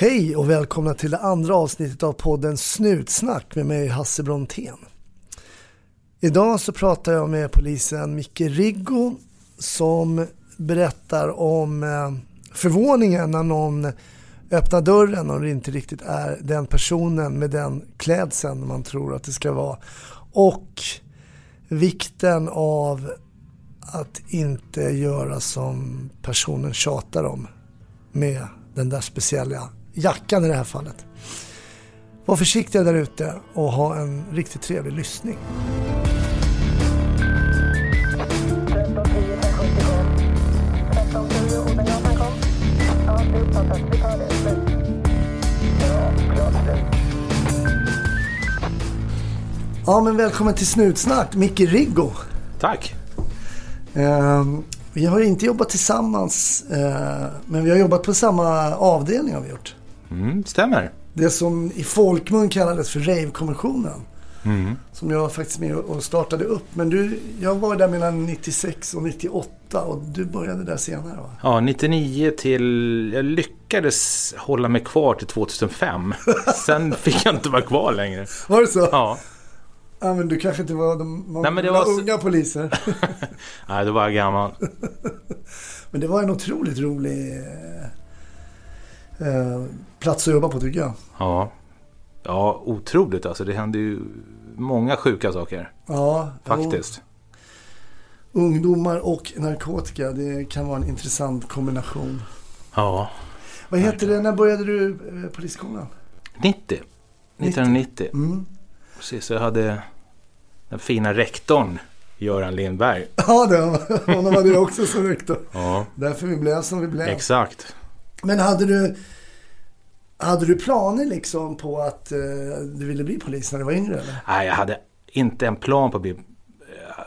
Hej och välkomna till det andra avsnittet av podden Snutsnack med mig Hasse Brontén. Idag så pratar jag med polisen Micke Riggo som berättar om eh, förvåningen när någon öppnar dörren och det inte riktigt är den personen med den klädseln man tror att det ska vara. Och vikten av att inte göra som personen tjatar om med den där speciella jackan i det här fallet. Var försiktiga där ute och ha en riktigt trevlig lyssning. Ja men välkommen till Snutsnack, Micke Riggo. Tack. Eh, vi har inte jobbat tillsammans, eh, men vi har jobbat på samma avdelning har vi gjort. Mm, stämmer. Det som i folkmun kallades för Rave-kommissionen. Mm. Som jag faktiskt med och startade upp. Men du, jag var där mellan 96 och 98 och du började där senare va? Ja, 99 till... Jag lyckades hålla mig kvar till 2005. Sen fick jag inte vara kvar längre. Var det så? Ja. Ja, men du kanske inte var de Nej, men det var så- unga poliser. Nej, då var jag gammal. men det var en otroligt rolig eh, eh, plats att jobba på tycker jag. Ja. Ja, otroligt alltså. Det hände ju många sjuka saker. Ja, Faktiskt. jo. ungdomar och narkotika, det kan vara en intressant kombination. Ja. Vad heter det, när började du polisskolan? 90. 1990. Mm. Precis, så jag hade den fina rektorn Göran Lindberg. Ja, det var, honom hade jag också som rektor. Ja, Därför vi blev som vi blev. exakt. Men hade du, hade du planer liksom på att eh, du ville bli polis när du var yngre? Eller? Nej, jag hade inte en plan på att bli...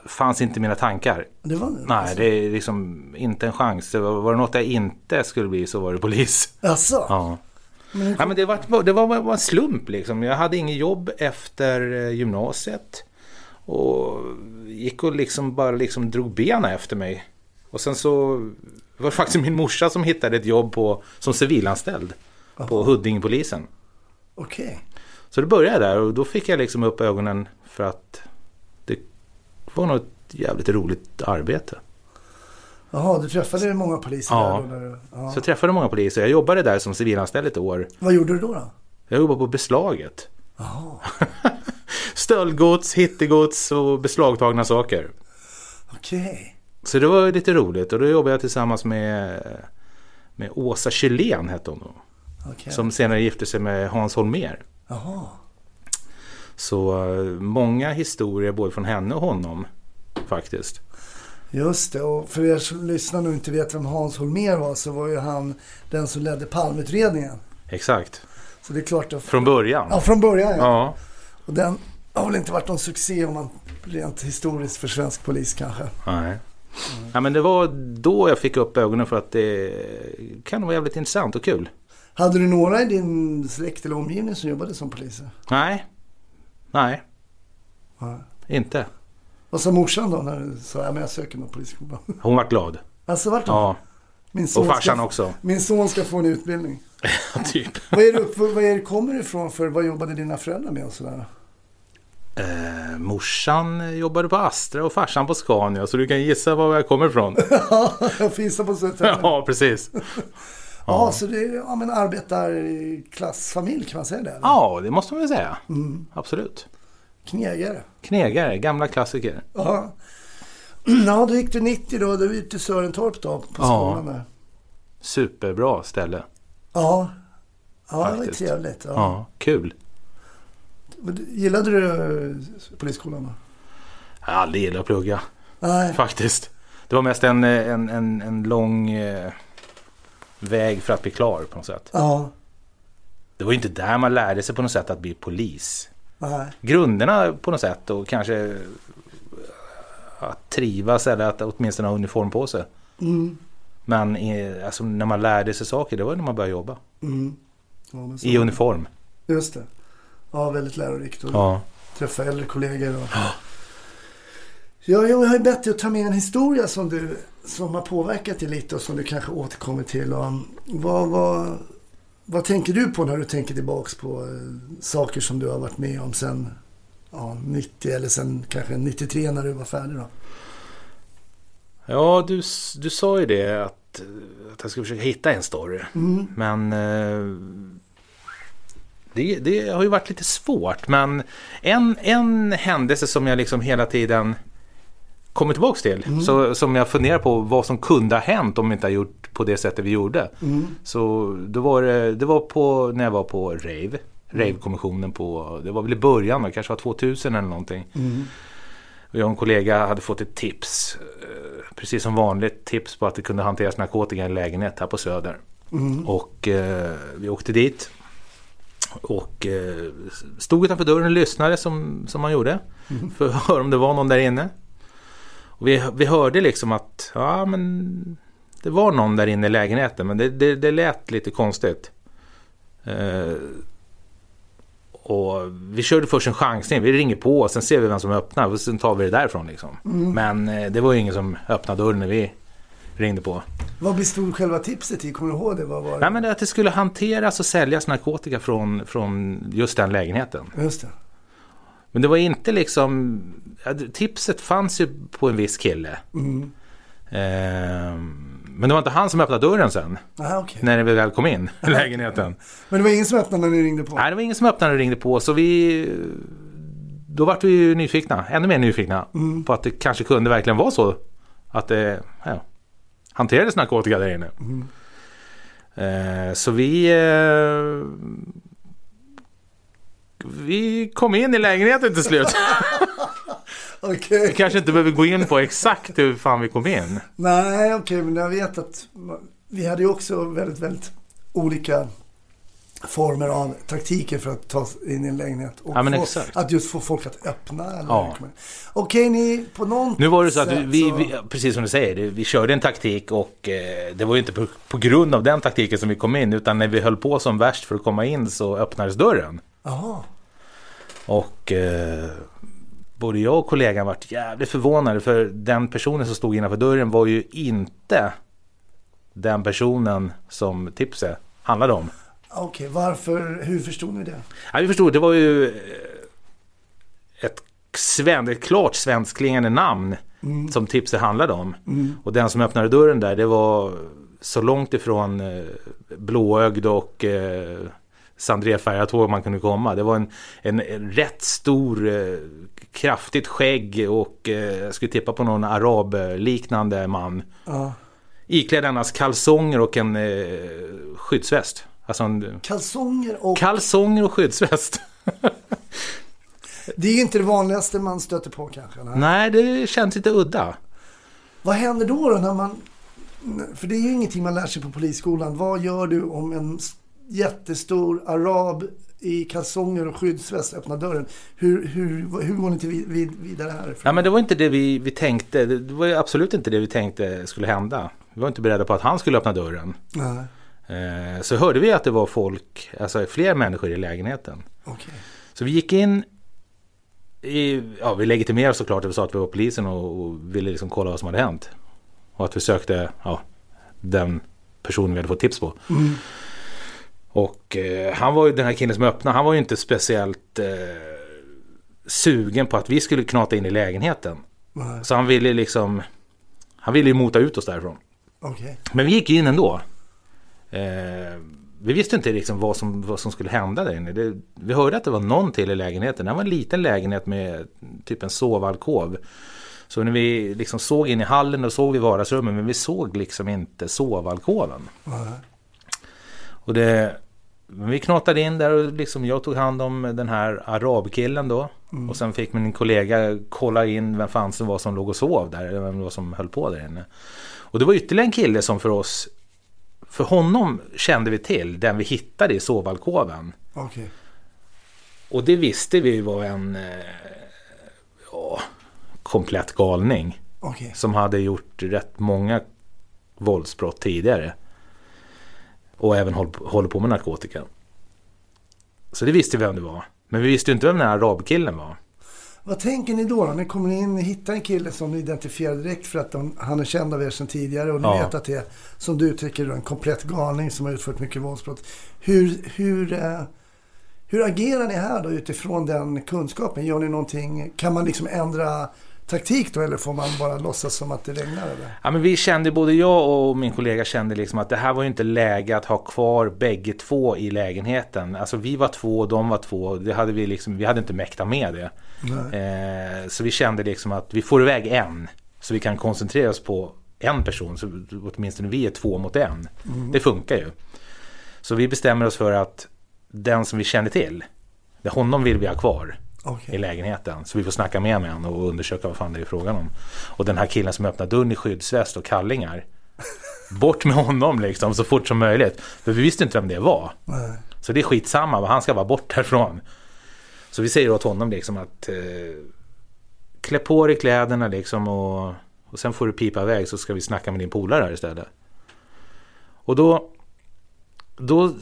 fanns inte i mina tankar. Det var det? Nej, det är liksom inte en chans. Det var, var det något jag inte skulle bli så var det polis. Alltså? Ja. Men Ja, men det, var, det var bara en slump liksom. Jag hade ingen jobb efter eh, gymnasiet. Och gick och liksom bara liksom drog benen efter mig. Och sen så var det faktiskt min morsa som hittade ett jobb på, som civilanställd. På Huddingepolisen. Okej. Så det började där och då fick jag liksom upp ögonen för att det var nog ett jävligt roligt arbete. Jaha, du träffade många poliser Ja. där då? När du, ja. Så jag träffade många poliser. Jag jobbade där som civilanställd ett år. Vad gjorde du då? då? Jag jobbade på beslaget. Jaha, Stöldgods, hittegods och beslagtagna saker. okej. Så det var lite roligt och då jobbade jag tillsammans med, med Åsa Kjellén hette hon då. Okej. Som senare gifte sig med Hans Holmér. Så eh, många historier både från henne och honom faktiskt. Just det, och för er som lyssnar och inte vet vem Hans Holmér var så var ju han den som ledde Palmeutredningen. Exakt. Så det är klart att... Från början. Ja, från början ja. Ja. Och den har väl inte varit någon succé om man rent historiskt för svensk polis kanske. Nej. Ja, men det var då jag fick upp ögonen för att det kan vara jävligt intressant och kul. Hade du några i din släkt eller omgivning som jobbade som poliser? Nej. Nej, Ja. inte. Vad sa morsan då när du sa att jag söker någon polisskola? Hon var glad. Alltså vart då? Ja, Min och son farsan ska, också. Min son ska få en utbildning. typ. Vad är vad det kommer du ifrån för vad jobbade dina föräldrar med och sådär? Eh, morsan jobbade på Astra och farsan på Scania så du kan gissa var jag kommer ifrån. Ja, jag finns på Södertälje. ja, precis. Ja, så det är ja, men arbetarklassfamilj kan man säga det? eller? Ja, det måste man väl säga. Mm. Absolut. Knegare. Knegare, gamla klassiker. Ja. Ja, då gick du 90 då. Du gick till Sörentorp då på skolan där. Superbra ställe. Ja. Ja, det var Faktiskt. trevligt. Ja. Ja, kul. Gillade du eh, polisskolan då? Jag har aldrig gillat att plugga. Nej. Faktiskt. Det var mest en, en, en, en lång eh, väg för att bli klar på något sätt. Ja. Det var ju inte där man lärde sig på något sätt att bli polis. Nej. Grunderna på något sätt och kanske att trivas eller att åtminstone ha uniform på sig. Mm. Men alltså, när man lärde sig saker, det var när man började jobba. Mm. Ja, I uniform. Just det. Ja, väldigt lärorikt. Och Ja. träffa äldre kollegor. Och... Ja, jag har ju bett dig att ta med en historia som, du, som har påverkat dig lite och som du kanske återkommer till. Och, vad, vad, vad tänker du på när du tänker tillbaks på eh, saker som du har varit med om sen ja, 90 eller sen kanske 93 när du var färdig då? Ja, du, du sa ju det att, att jag skulle försöka hitta en story. Mm. Men eh, det, det har ju varit lite svårt. Men en, en händelse som jag liksom hela tiden kommer tillbaka till. Mm. Så, som jag funderar på vad som kunde ha hänt om vi inte hade gjort på det sättet vi gjorde. Mm. Så då var det, det var på, när jag var på rave. Rave-kommissionen på, det var väl i början, det kanske var 2000 eller någonting. Mm. Jag och en kollega hade fått ett tips, eh, precis som vanligt, tips på att det kunde hanteras narkotika i en lägenhet här på Söder. Mm. Och eh, vi åkte dit. Och eh, stod utanför dörren och lyssnade som, som man gjorde. Mm. För att höra om det var någon där inne. Och vi, vi hörde liksom att ja, men det var någon där inne i lägenheten. Men det, det, det lät lite konstigt. Eh, och vi körde först en chansning. Vi ringer på och sen ser vi vem som öppnar. Och sen tar vi det därifrån liksom. Mm. Men eh, det var ju ingen som öppnade dörren när vi ringde på. Vad bestod själva tipset i? Kommer du ihåg det? Vad var det? Nej men det att det skulle hanteras och säljas narkotika från, från just den lägenheten. Just det. Men det var inte liksom... Tipset fanns ju på en viss kille. Mm. Ehm, men det var inte han som öppnade dörren sen. Aha, okej. När vi väl kom in i lägenheten. Men det var ingen som öppnade när ni ringde på? Nej, det var ingen som öppnade och ringde på. Så vi... Då vart vi ju nyfikna. Ännu mer nyfikna. Mm. På att det kanske kunde verkligen vara så. Att det ja, hanterades narkotika där inne. Mm. Eh, så vi... Vi kom in i lägenheten till slut. Okej. Vi kanske inte behöver gå in på exakt hur fan vi kom in. Nej, okej, men jag vet att vi hade ju också väldigt, väldigt olika former av taktiker för att ta in i en lägenhet. Och Ja, få. Att just få folk att öppna. Eller Ja. Okej, ni på något Nu var det så att vi, så- vi precis som du säger, vi körde en taktik och eh, det var ju inte på, på grund av den taktiken som vi kom in. Utan när vi höll på som värst för att komma in så öppnades dörren. Jaha. Och eh, både jag och kollegan vart jävligt förvånade för den personen som stod innanför dörren var ju inte den personen som tipset handlade om. Okej, varför, hur förstod ni det? Ja, vi förstod, det var ju eh, ett, sven, ett klart svenskklingande namn Mm. som tipset handlade om. Mm. Och den som öppnade dörren där, det var så långt ifrån eh, blåögd och eh, sandrefärgat hår man kunde komma. Det var en, en, en rätt stor, eh, kraftigt skägg och eh, jag skulle tippa på någon arabliknande man. Ja. Iklädd endast kalsonger och en eh, skyddsväst. Alltså en, Kalsonger och... kalsonger och skyddsväst. det är ju inte det vanligaste man stöter på kanske. Nej. Nej, det känns lite udda. Vad händer då, då när man... För det är ju ingenting man lär sig på polisskolan. Vad gör du om en jättestor arab i kalsonger och skyddsväst öppnar dörren? Hur, hur, hur går ni till vid, vid, vidare härifrån? Ja, men det var inte det vi, vi tänkte. Det var absolut inte det vi tänkte skulle hända. Vi var inte beredda på att han skulle öppna dörren. Nej, Eh, så hörde vi att det var folk, alltså fler människor i lägenheten. okej. Så vi gick in i, ja vi legitimerade såklart, vi sa att vi var polisen och, och ville liksom kolla vad som hade hänt. Och att vi sökte, ja, den personen vi hade fått tips på. Mm. Och eh, han var ju den här killen som öppnade, han var ju inte speciellt eh, sugen på att vi skulle knata in i lägenheten. Nej, Så han ville liksom, han ville ju mota ut oss därifrån. okej. Men vi gick in ändå. Eh, vi visste inte liksom vad som, vad som skulle hända där inne. Det, vi hörde att det var någon till i lägenheten. Det var en liten lägenhet med typ en sovalkov. Så när vi liksom såg in i hallen och såg vi vardagsrummen men vi såg liksom inte sovalkoven. Nej. Och det, vi knatade in där och liksom jag tog hand om den här arabkillen då. Och sen fick min kollega kolla in vem fan som var som låg och sov där. eller Vem det var som höll på där inne. Och det var ytterligare en kille som för oss, för honom kände vi till, den vi hittade i sovalkoven. Okej. Och det visste vi var en eh, ja, komplett galning. Okej. Som hade gjort rätt många våldsbrott tidigare. Och även håll, håller på med narkotika. Så det visste vi vem det var. Men vi visste ju inte vem den här arabkillen var. Vad tänker ni då? Ni kommer in, ni hittar en kille som ni identifierar direkt för att de, han är känd av er sedan tidigare och ni Ja. vet att det är, som du uttrycker en komplett galning som har utfört mycket våldsbrott. Hur, hur, eh, hur agerar ni här då utifrån den kunskapen? Gör ni någonting, kan man liksom ändra taktik då eller får man bara låtsas som att det regnar eller? Ja, men vi kände, både jag och min kollega kände liksom att det här var ju inte läge att ha kvar bägge två i lägenheten. Alltså vi var två och de var två. Det hade vi, liksom, vi hade inte mäktat med det. Eh, så vi kände liksom att vi får iväg en. Så vi kan koncentrera oss på en person. Så åtminstone vi är två mot en. Det funkar ju. Så vi bestämmer oss för att den som vi känner till, det honom vill vi ha kvar Okej. i lägenheten. Så vi får snacka med honom och undersöka vad fan det är frågan om. Och den här killen som öppnar dörren i skyddsväst och kallingar. Bort med honom liksom så fort som möjligt. För vi visste inte vem det var. Nej. Så det är skitsamma, han ska vara bort härifrån. Så vi säger åt honom liksom att eh, klä på dig kläderna liksom och, och sen får du pipa iväg så ska vi snacka med din polare här istället. Och då, då,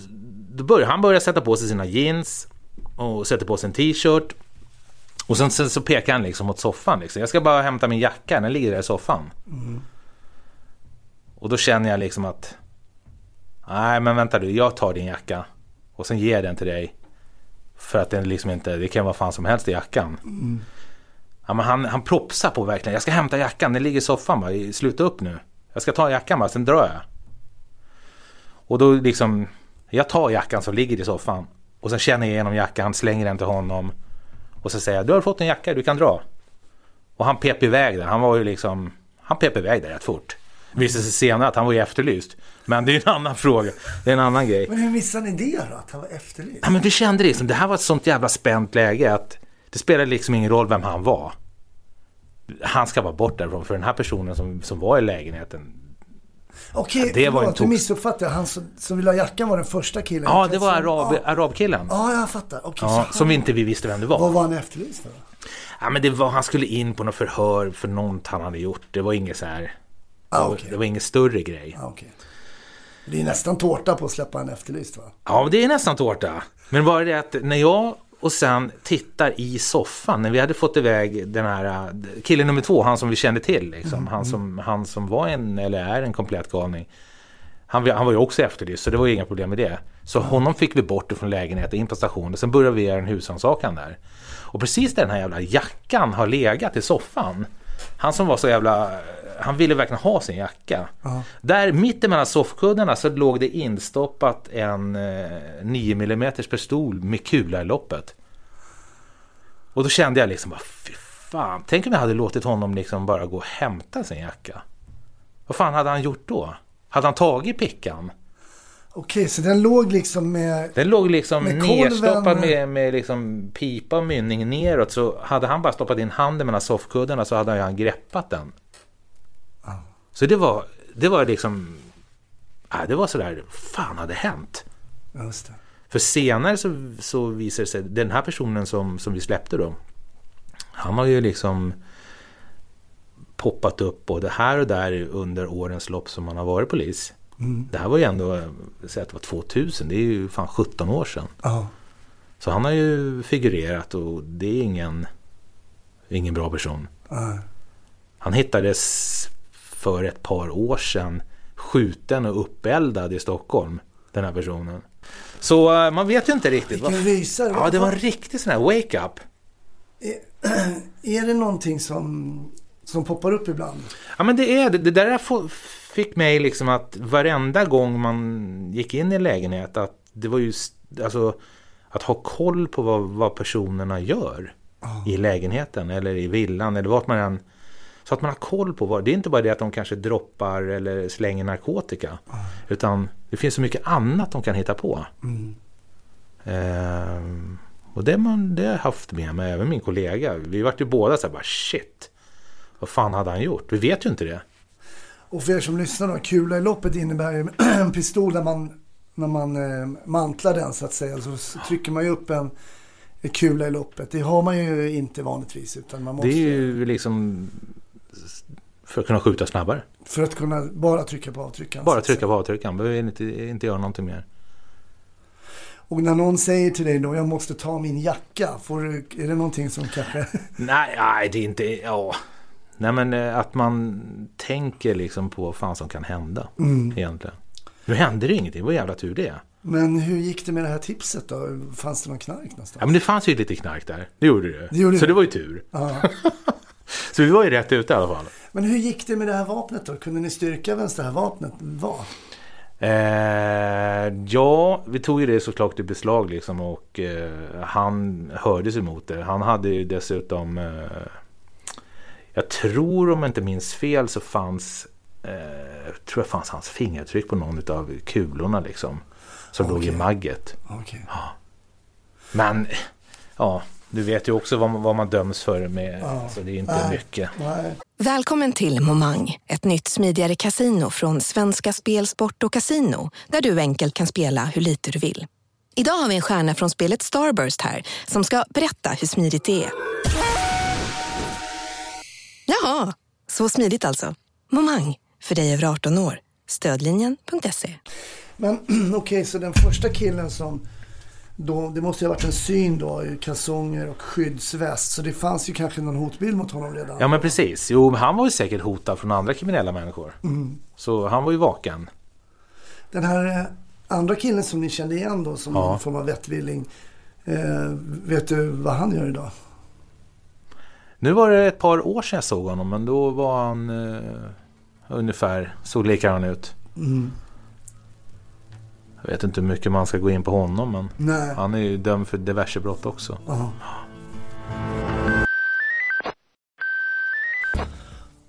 då börjar han börja sätta på sig sina jeans och sätter på sig en t-shirt. Och sen, sen så pekar han liksom mot soffan. Liksom. Jag ska bara hämta min jacka, den ligger där i soffan. Och då känner jag liksom att Nej men vänta du, jag tar din jacka och sen ger jag den till dig. För att den liksom inte, det kan vara fan som helst i jackan. Ja, men han, han propsar på verkligen, jag ska hämta jackan, den ligger i soffan bara, sluta upp nu. Jag ska ta jackan bara, sen drar jag. Och då liksom, jag tar jackan som ligger i soffan. Och sen känner jag igenom jackan, slänger den till honom. Och så säger jag, du har fått en jacka, du kan dra. Och han pep iväg den, han var ju liksom, han pep iväg den rätt fort. Det visade sig senare att han var ju efterlyst. Men det är en annan fråga, det är en annan grej. Men hur missade ni det då? Att han var efterlyst? Ja, men vi kände liksom, det här var ett sånt jävla spänt läge att det spelade liksom ingen roll vem han var. Han ska vara bort därifrån för den här personen som, som var i lägenheten. Okej, Ja, det var en tox- missuppfattade. Han som, som ville ha jackan var den första killen. Ja, det var arab, Ja, arabkillen. ja jag fattar. Okej, Ja, som vi inte vi visste vem det Vad var. var han efterlyst för? då? Ja, men det var, han skulle in på något förhör för något han hade gjort. Det var inget så här. Det Ah, var, okej. det var ingen större grej. Ah, okej. Det är nästan tårta på att släppa en efterlyst va? Ja, det är nästan tårta. Men bara det att när jag och sen tittar i soffan, när vi hade fått iväg den här äh, killen nummer två, han som vi kände till, liksom, han, som, han som var en, eller är en komplett galning. Han, han var ju också efterlyst, så det var ju inga problem med det. Så honom fick vi bort från lägenheten, in på stationen, sen började vi göra en husrannsakan där. Och precis där den här jävla jackan har legat i soffan, han som var så jävla, han ville verkligen ha sin jacka. Ja. Där mittemellan soffkuddarna så låg det instoppat en eh, 9 mm pistol med kula i loppet. Och då kände jag liksom bara, fy fan, tänk om jag hade låtit honom liksom bara gå och hämta sin jacka. Vad fan hade han gjort då? Hade han tagit pickan? Okej, så den låg liksom med... Den låg liksom Med nerstoppad med, med liksom pipa och mynning neråt. Så hade han bara stoppat in handen mellan soffkuddarna så hade han greppat den. Så det var, det var liksom... Ja, det var sådär, fan hade hänt? Just det. För senare så, så visade det sig, den här personen som, som vi släppte då. Han har ju liksom poppat upp både här och där under årens lopp som han har varit polis. Mm. Det här var ju ändå, säg att det var 2000, det är ju fan 17 år sedan. Ja. Så han har ju figurerat och det är ingen, ingen bra person. ja. Han hittades för ett par år sedan skjuten och uppeldad i Stockholm, den här personen. Så eh, man vet ju inte riktigt. Vilken rysare. Ja, det var en riktig sån här wake-up. Är det någonting som, som poppar upp ibland? Ja, men det är det. Det där fick mig liksom att varenda gång man gick in i en lägenhet att det var ju alltså att ha koll på vad, vad personerna gör Ja. i lägenheten eller i villan eller vart man än så att man har koll på vad, det är inte bara det att de kanske droppar eller slänger narkotika utan det finns så mycket annat de kan hitta på. Mm. Ehm, och det, man, det har jag haft med mig, även min kollega. Vi vart ju båda så här bara shit. Vad fan hade han gjort? Vi vet ju inte det. Och för er som lyssnar då, kula i loppet innebär ju en pistol där man, när man eh, mantlar den så att säga, så trycker man ju upp en, en kula i loppet. Det har man ju inte vanligtvis utan man måste, Det är ju liksom för att kunna skjuta snabbare. för att kunna bara trycka på avtryckaren. Bara trycka på avtryckaren, behöver inte, inte göra någonting mer. Och när någon säger till dig då, jag måste ta min jacka, får du, är det någonting som kanske... Nej, nej, det är inte... Ja. Nej, men eh, att man tänker liksom på vad fan som kan hända Mm. egentligen. Nu hände det ingenting, vad jävla tur det. Men hur gick det med det här tipset då? Fanns det någon knark någonstans? Ja, men det fanns ju lite knark där. Det gjorde det. Det gjorde Så det var ju tur. Ja. Så vi var ju rätt ute i alla fall. Men hur gick det med det här vapnet då? Kunde ni styrka vems det här vapnet var? Eh, ja, vi tog ju det såklart i beslag liksom och eh, han hördes emot det. Han hade ju dessutom, eh, jag tror om jag inte minns fel så fanns, eh, jag tror det fanns hans fingertryck på någon av kulorna liksom. Som låg i magget. Okej. Men ja, du vet ju också vad man, vad man döms för med, Ja. så det är inte Nej. mycket. Nej. Välkommen till Momang, ett nytt smidigare casino från Svenska Spel, Sport och Casino där du enkelt kan spela hur lite du vill. Idag har vi en stjärna från spelet Starburst här som ska berätta hur smidigt det är. Jaha, så smidigt alltså. Momang, för dig över 18 år. Stödlinjen.se. Men okej, så den första killen som då, det måste ju ha varit en syn då i kalsonger och skyddsväst. Så det fanns ju kanske någon hotbild mot honom redan. Ja men precis. Jo, han var ju säkert hotad från andra kriminella människor. Så han var ju vaken. Den här eh, andra killen som ni kände igen då som Ja. någon form av vettvilling. Eh, vet du vad han gör idag? Nu var det ett par år sedan jag såg honom, men då var han eh, ungefär, såg likadan ut. Mm. Jag vet inte hur mycket man ska gå in på honom, men Nej. han är ju dömd för diverse brott också. Ja.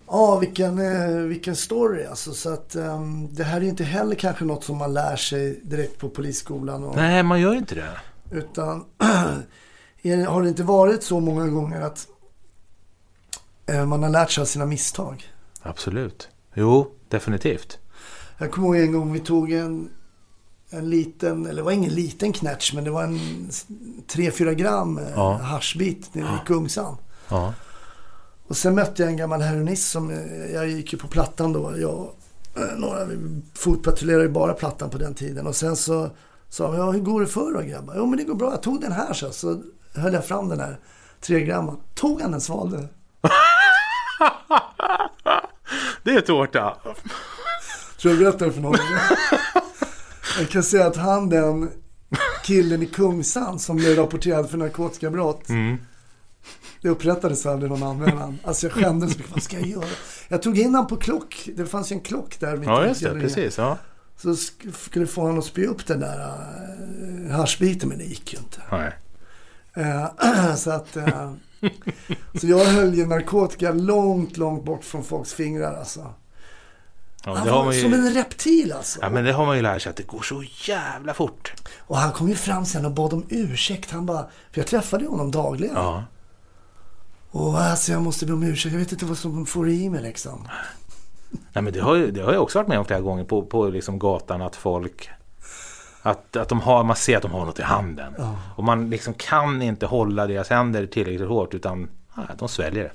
Ja, vilken, eh, vilken story alltså. Så att ehm, det här är ju inte heller kanske något som man lär sig direkt på polisskolan. Och, Nej, man gör inte det. Utan är- har det inte varit så många gånger att eh, man har lärt sig av sina misstag? Absolut. Jo, definitivt. Jag kommer ihåg en gång vi tog en, en liten, eller det var ingen liten knätch, men det var en 3-4 gram eh, Ja. haschbit nere i Kungsan. Ja. Och sen mötte jag en gammal heroinist som, eh, jag gick ju på Plattan då. Jag eh, några, vi fotpatrullerade bara Plattan på den tiden. Och sen så sa han, ja hur går det för då grabbar? Jo men det går bra, jag tog den här så. Så höll jag fram den här 3 gram. Tog han den svalde? Det är tårta. Tror jag berättade för någon. jag kan säga att han den killen i Kungsan som blev rapporterad för narkotikabrott. Det upprättades aldrig någon anmälan. Alltså jag skämdes mycket. Vad ska jag göra? Jag tog in han på klock. Det fanns ju en klock där. Ja, just det. Precis. Ja. Så sk- skulle få honom att spy upp den där uh, haschbiten, men det gick ju inte. Nej. Eh, så att... eh, så jag höll ju narkotika långt, långt bort från folks fingrar alltså. Ja, Han var man som ju... en reptil alltså. Ja, men det har man ju lärt sig att det går så jävla fort. Och han kom ju fram sen och bad om ursäkt. Han bara, för jag träffade ju honom dagligen. Ja. Och alltså jag måste be om ursäkt. Jag vet inte vad som får i mig liksom. Nej, men det har, ju, det har jag också varit med om flera gånger på, på liksom gatan att folk att, att de har, man ser att de har något i handen. Och man liksom kan inte hålla deras händer tillräckligt hårt utan nej, de sväljer det.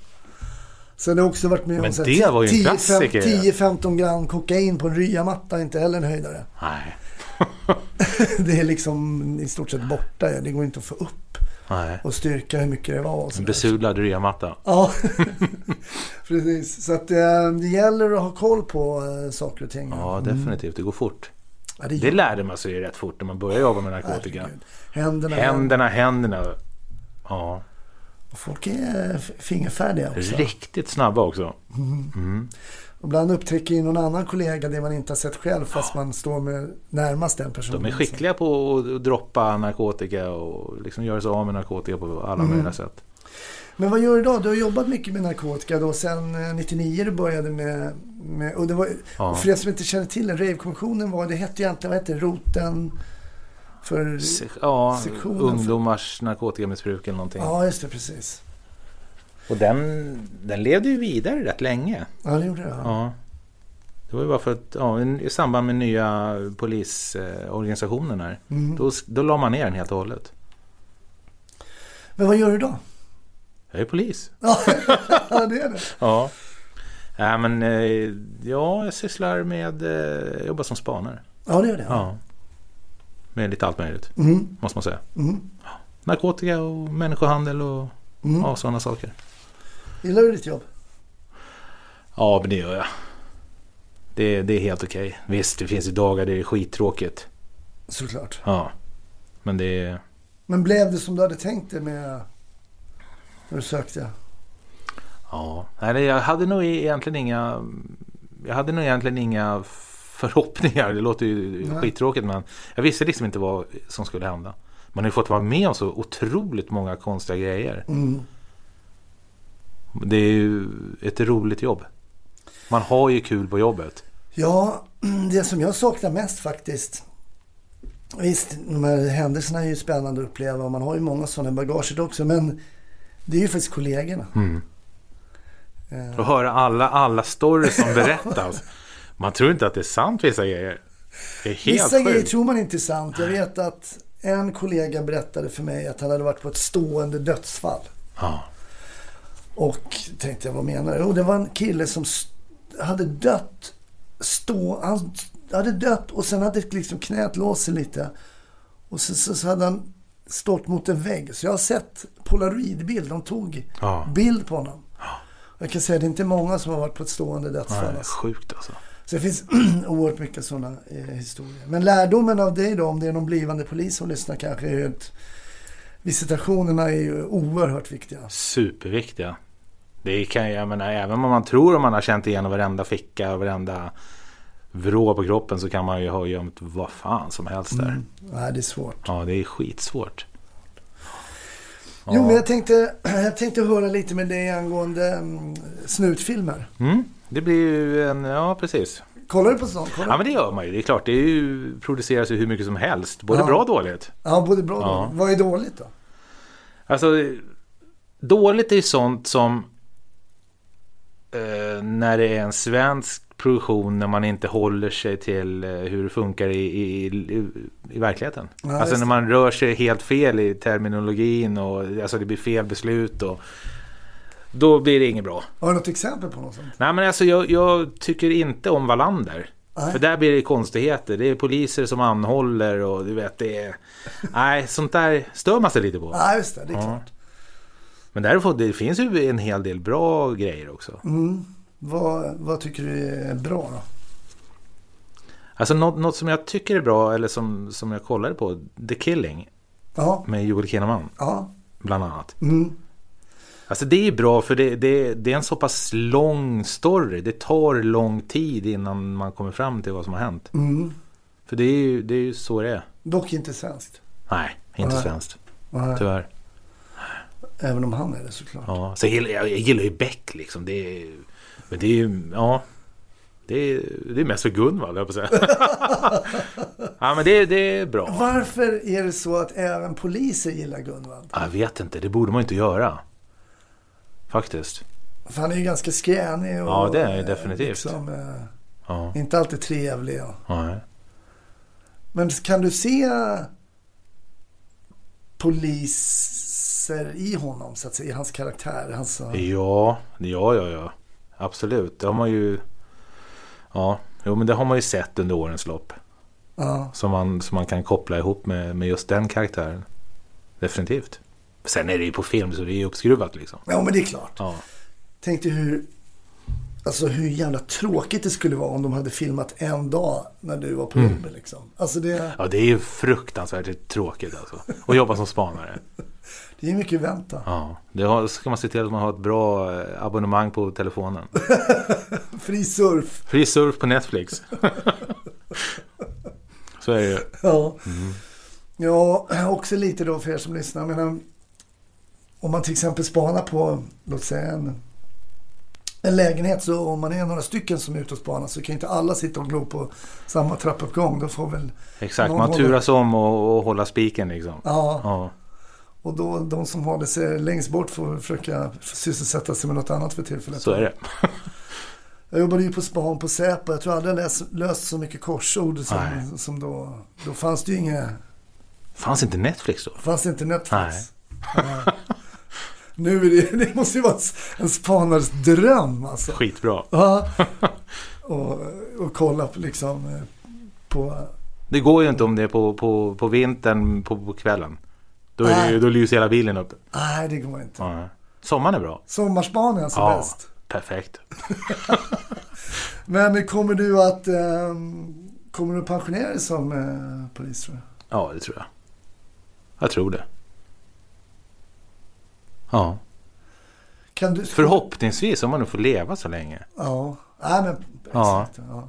Sen har jag också varit med om så här det var ju en 10, klassiker. 10-15 gram kokain på en ryamatta. Inte heller en höjdare. Nej. Det är liksom i stort sett borta. Det går inte att få upp Nej. och styrka hur mycket det var. En besudlad ryamatta. Ja, precis. Så att eh, det gäller att ha koll på eh, saker och ting. Ja, definitivt. Det går fort. Ja, det Det lärde man sig ju rätt fort när man började jobba med narkotika. Herregud. Händerna. Händerna, händerna. Ja, folk är fingerfärdiga också. riktigt snabba också. Och ibland upptäcker ju någon annan kollega det man inte har sett själv fast man står med närmast den personen. De är skickliga på att droppa narkotika och liksom göra sig av med narkotika på alla möjliga sätt. Men vad gör du idag? Du har jobbat mycket med narkotika då. Sen eh, 99 du började med... med och det var, Ja. För er som inte känner till det, Rave-kommissionen var, det hette ju egentligen, vad hette roten för... Se- Ja, Sektionen för- ungdomars narkotikamissbruk eller någonting. Ja, just det, precis. Och den, den levde ju vidare rätt länge. Ja, det gjorde det. Ja. Ja. Det var ju bara för att ja, i samband med nya polisorganisationen här. Mm. Då, då la man ner den helt och hållet. Men vad gör du idag? Jag är polis. Ja, det är det. Ja. Ja, men eh, ja, jag sysslar med, eh, jag jobbar som spanare. Ja, det gör det. Ja. Med lite allt möjligt. Mm. Måste man säga. Mm. Narkotika och människohandel och Mm. ja, sådana saker. Gillar du ditt jobb? Ja, men det gör jag. Det, det är helt okej. Visst, det finns ju dagar där det är skittråkigt. Såklart. Ja. Men det är... Men blev det som du hade tänkt dig med när du sökte? Ja. Nej, jag hade nog egentligen inga... Jag hade nog egentligen inga förhoppningar. Det låter ju Nej. skittråkigt men jag visste liksom inte vad som skulle hända. Man har ju fått vara med om så otroligt många konstiga grejer. Mm. Det är ju ett roligt jobb. Man har ju kul på jobbet. Ja, det som jag saknar mest faktiskt. Visst, de här händelserna är ju spännande att uppleva och man har ju många sådana i bagaget också. Men det är ju faktiskt kollegorna. Mm. Eh, Och höra alla, alla stories som berättas. Man tror inte att det är sant vissa grejer. Det är helt Vissa grejer sjukt. tror man inte är sant. Jag vet att en kollega berättade för mig att han hade varit på ett stående dödsfall. Ja. Och tänkte jag, vad menar du? Och det var en kille som hade dött. Stå, han hade dött och sen hade liksom knät låst sig lite. Och så, så, så hade han stått mot en vägg. Så jag har sett polaroidbild. De tog Ja. bild på honom. Och Jag kan säga att det är inte många som har varit på ett stående dödsfall. Nej, alltså. sjukt alltså. Så det finns oerhört mycket sådana eh, historier. Men lärdomen av dig då, om det är någon blivande polis som lyssnar kanske, är att visitationerna är ju oerhört viktiga. Superviktiga. Det kan jag menar, även om man tror att man har känt igenom varenda ficka och varenda vrå på kroppen så kan man ju ha gömt vad fan som helst där. Nej, det är svårt. Ja, det är skitsvårt. Jo, men jag tänkte, jag tänkte höra lite med dig angående mm, snutfilmer. Mm, det blir ju en, ja precis. Kollar du på sånt? Kollar? Ja men det gör man ju. Det är klart, det är ju, produceras ju hur mycket som helst. Både Ja. bra och dåligt. Ja, både bra och Ja. dåligt. Vad är dåligt då? Alltså, dåligt är ju sånt som eh, när det är en svensk produktion när man inte håller sig till eh, hur det funkar i, i, i, i verkligheten. Ja, alltså när man rör sig helt fel i terminologin och alltså det blir fel beslut och då blir det inget bra. Har du något exempel på något sånt? Nej men alltså jag, jag tycker inte om Wallander. Nej. För där blir det konstigheter. Det är poliser som anhåller och du vet det är... Nej, sånt där stör man sig lite på. Ja, just det. Det är Ja. klart. Men däremot, det finns ju en hel del bra grejer också. Mm. Vad, vad tycker du är bra då? Alltså något, något som jag tycker är bra, eller som, som jag kollade på, The Killing Ja, med Joel Kinnaman, ja. bland annat. Mm. Alltså det är bra för det, det, det är en så pass lång story. Det tar lång tid innan man kommer fram till vad som har hänt. Mm. För det är ju, det är ju så det är. Dock inte svenskt. Nej, inte Nej. svenskt. Nej. Tyvärr. Även om han är det såklart. Ja. Så jag, gillar- jag, gillar ju Beck liksom. Det är, men det är ju, ja. Det är, det är mest för Gunvald, jag på säga. ja, men det, det är bra. Varför är det så att även poliser gillar Gunvald? Jag vet inte, det borde man inte göra. Faktiskt. För han är ju ganska skränig och Ja, det är definitivt. Liksom, eh, Ja, inte alltid trevlig. Och. nej. Men kan du se poliser i honom, så att säga, i hans karaktär? Hans, Ja, ja, ja, ja. Absolut. Det har man ju... Ja, jo, men det har man ju sett under årens lopp. ja. Som man, som man kan koppla ihop med, med just den karaktären. Definitivt. Sen är det ju på film så det är ju uppskruvat liksom. ja, men det är klart. Ja. Tänk dig hur, alltså hur jävla tråkigt det skulle vara om de hade filmat en dag när du var på Mm. jobbet. Liksom. Alltså det, ja, det är ju fruktansvärt tråkigt alltså. Att jobba som spanare. Det är mycket vänta. Ja, det har, ska man se till att man har ett bra eh, abonnemang på telefonen. Fri surf. Fri surf på Netflix. så är det ju. Ja. Mm. ja, också lite då för er som lyssnar. Jag menar, om man till exempel spanar på, låt säga en, en lägenhet. Så om man är några stycken som är ute och spanar så kan inte alla sitta och glo på samma trappuppgång. Då får väl, Exakt, man turas om och, och hålla spiken liksom. ja, Ja, och då de som håller sig längst bort får försöka sysselsätta sig med något annat för tillfället. så är det. Jag jobbade ju på span på Säpo. Jag tror aldrig jag läst, löst så mycket korsord som, Nej. som då. Då fanns det ju inga, Fanns inte Netflix då? fanns det inte Netflix. Nej. Nu är det, det måste ju vara en spanares dröm alltså. Skitbra. Ja. Och, och kolla på liksom eh, på Det går ju inte om det är på, på, på vintern på, på kvällen. Då, är Nej. ju- då lyser hela bilen upp. Nej, det går inte. Ja. Sommaren är bra. Sommarspan är alltså Ja, bäst. perfekt. Men kommer du att ehm, kommer du pensionera dig som eh, polis tror du? Ja, det tror jag. Jag tror det. Ja. Du Förhoppningsvis om man nu får leva så länge. Ja. Nej, men exakt. Ja.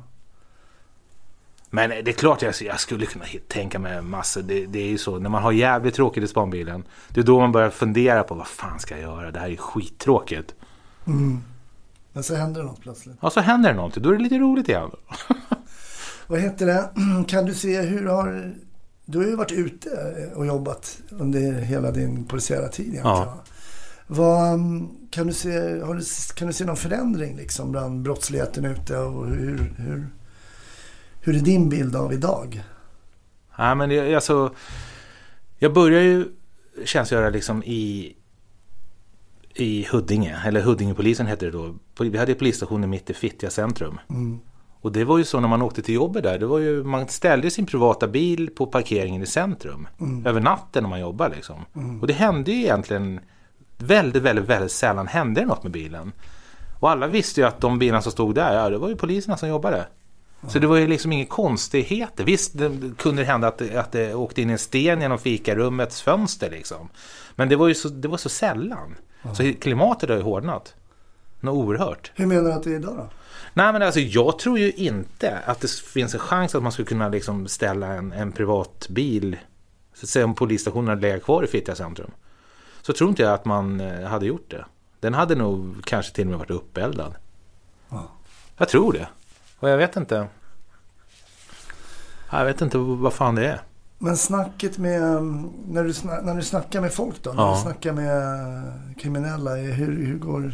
Men det är klart jag, jag skulle kunna tänka mig massor. Det, det är ju så när man har jävligt tråkigt i spanbilen. Det är då man börjar fundera på vad fan ska jag göra? Det här är ju skittråkigt. Mm. Men så händer det något plötsligt. Och så händer det någonting. Då är det lite roligt igen. Vad heter det? Kan du se hur har... Du har ju varit ute och jobbat under hela din polisiära tid egentligen. Ja. va? Vad, mm, kan, du se, har du, kan du se någon förändring liksom bland brottsligheten ute och hur, hur, hur är din bild av idag? Nej, men det, alltså, jag börjar ju tjänstgöra liksom i, i Huddinge. Eller Huddingepolisen hette det då. Vi hade polisstationen mitt i Fittja centrum. Mm. Och det var ju så när man åkte till jobbet där. Det var ju, man ställde sin privata bil på parkeringen i centrum. Över natten när man jobbar liksom. Och det hände ju egentligen väldigt, väldigt, väldigt sällan hände det något med bilen. Och alla visste ju att de bilarna som stod där, ja det var ju poliserna som jobbade. Så det var ju liksom inga konstigheter. Visst det kunde det hända att, att det åkte in en sten genom fikarummets fönster liksom. Men det var ju så, det var så sällan. Så klimatet har ju hårdnat. Något oerhört. Hur menar du att det är idag då? Nej men alltså jag tror ju inte att det finns en chans att man skulle kunna liksom ställa en, en privat bil. Så att säga om polisstationen hade legat kvar i Fittja centrum. Så tror inte jag att man eh, hade gjort det. Den hade nog kanske till och med varit uppeldad. Ja. Jag tror det. Och jag vet inte. Jag vet inte vad fan det är. Men snacket med, mm, när du, sna, när du snackar med folk då? När Ja. du snackar med kriminella, hur, hur går,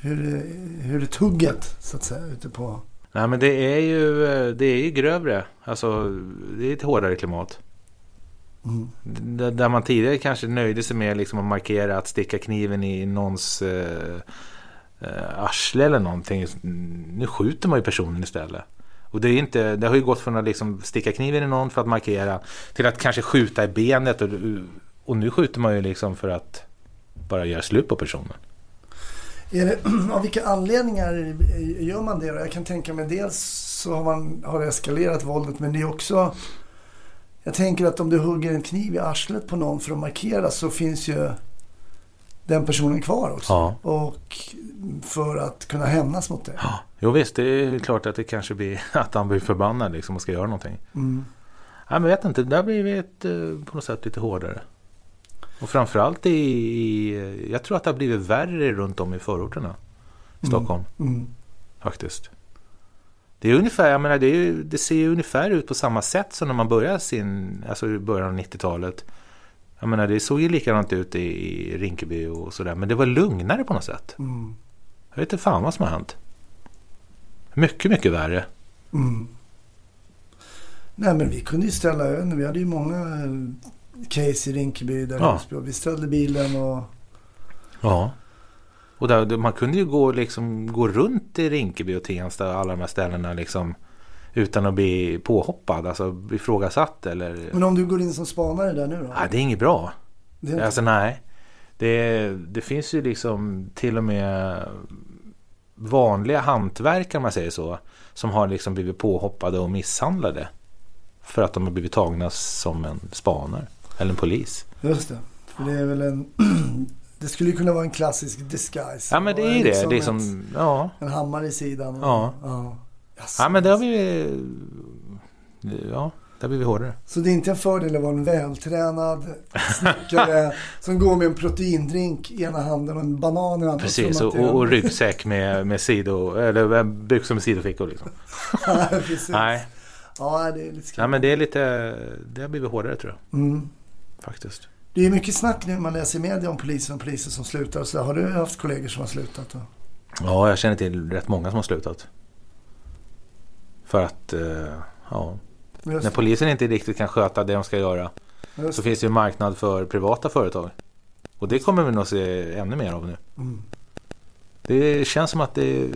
hur, hur är tugget så att säga ute på? Nej men det är ju, det är ju grövre. Alltså det är ett hårdare klimat. Mm. Där man tidigare kanske nöjde sig med liksom att markera att sticka kniven i någons eh, eh, arsle eller någonting. Nu skjuter man ju personen istället. Och det, är inte, det har ju gått från att liksom sticka kniven i någon för att markera till att kanske skjuta i benet. Och, och nu skjuter man ju liksom för att bara göra slut på personen. Är det, av vilka anledningar gör man det då? Jag kan tänka mig dels så har man har det eskalerat våldet men det är också Jag tänker att om du hugger en kniv i arslet på någon för att markera så finns ju den personen kvar också. Ja. Och för att kunna hämnas mot det. Ja, jo visst, det är klart att det kanske blir att han blir förbannad liksom och ska göra någonting. Mm. Ja, men jag vet inte, där blir vi ett, eh, på något sätt lite hårdare. Och framförallt i, i, jag tror att det har blivit värre runt om i förorterna i Stockholm Mm. faktiskt. Det är ungefär, jag menar, det, är, det ser ju ungefär ut på samma sätt som när man började sin, alltså i början av 90-talet. Jag menar, det såg ju likadant ut i, i Rinkeby och sådär, men det var lugnare på något sätt. Mm. Jag vet inte fan vad som har hänt. Mycket, mycket värre. Mm. Nej men vi kunde ju ställa ön. Vi hade ju många eh, case i Rinkeby där Ja. Vi ställde bilen och Ja. Och där, man kunde ju gå, liksom, gå runt i Rinkeby och Tensta och alla de här ställena liksom, utan att bli påhoppad, alltså ifrågasatt eller... Men om du går in som spanare där nu då? Nej, det är inget bra. Det är inte- Alltså nej. Det, det finns ju liksom till och med vanliga hantverkare om man säger så. Som har liksom blivit påhoppade och misshandlade. För att de har blivit tagna som en spanare. Eller en polis. Just det. För det är väl en... det skulle ju kunna vara en klassisk disguise. Ja men det är det. liksom Liksom, ett- ja. En hammare i sidan. och- Ja. ja. Jaså. ja men det har vi... Ja, där blir vi hårdare. Så det är inte en fördel att vara en vältränad snickare som går med en proteindrink i ena handen och en banan i andra. Precis, och, det och, och ryggsäck med, med sido, eller byxor med sidofickor liksom. Nej, precis. Nej, Ja, det är lite skrämmande. men det är lite, det har blivit hårdare tror jag. Mm. Faktiskt. Det är mycket snack nu man läser i media om poliser och poliser som slutar. Så har du haft kollegor som har slutat? Då? Ja, jag känner till rätt många som har slutat. För att, eh, ja, när polisen inte riktigt kan sköta det de ska göra just, så finns det ju en marknad för privata företag. Och det kommer vi nog se ännu mer av nu. mm. Det känns som att det,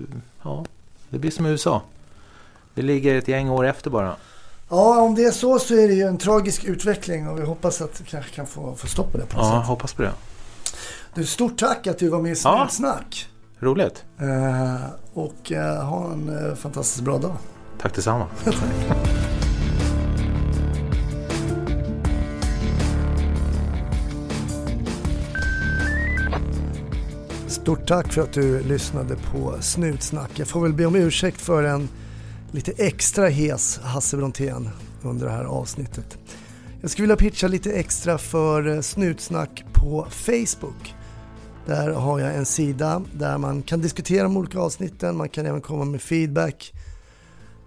ja, det blir som i USA. Vi ligger ett gäng år efter bara. Ja, om det är så så är det ju en tragisk utveckling och vi hoppas att vi kanske kan få, få stopp på det på något Ja, sätt. hoppas på det. Du, stort tack att du var med i Ja. Snutsnack. Roligt. Eh, och eh, ha en eh, fantastiskt bra dag. Tack detsamma. Stort tack för att du lyssnade på Snutsnack. Jag får väl be om ursäkt för en lite extra hes Hasse Brontén under det här avsnittet. Jag skulle vilja pitcha lite extra för Snutsnack på Facebook. Där har jag en sida där man kan diskutera de olika avsnitten, man kan även komma med feedback,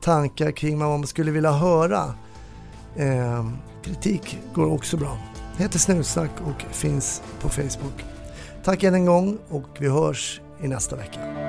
tankar kring vad man skulle vilja höra. Eh, kritik går också bra. Det heter Snutsnack och finns på Facebook. Tack än en gång och vi hörs i nästa vecka.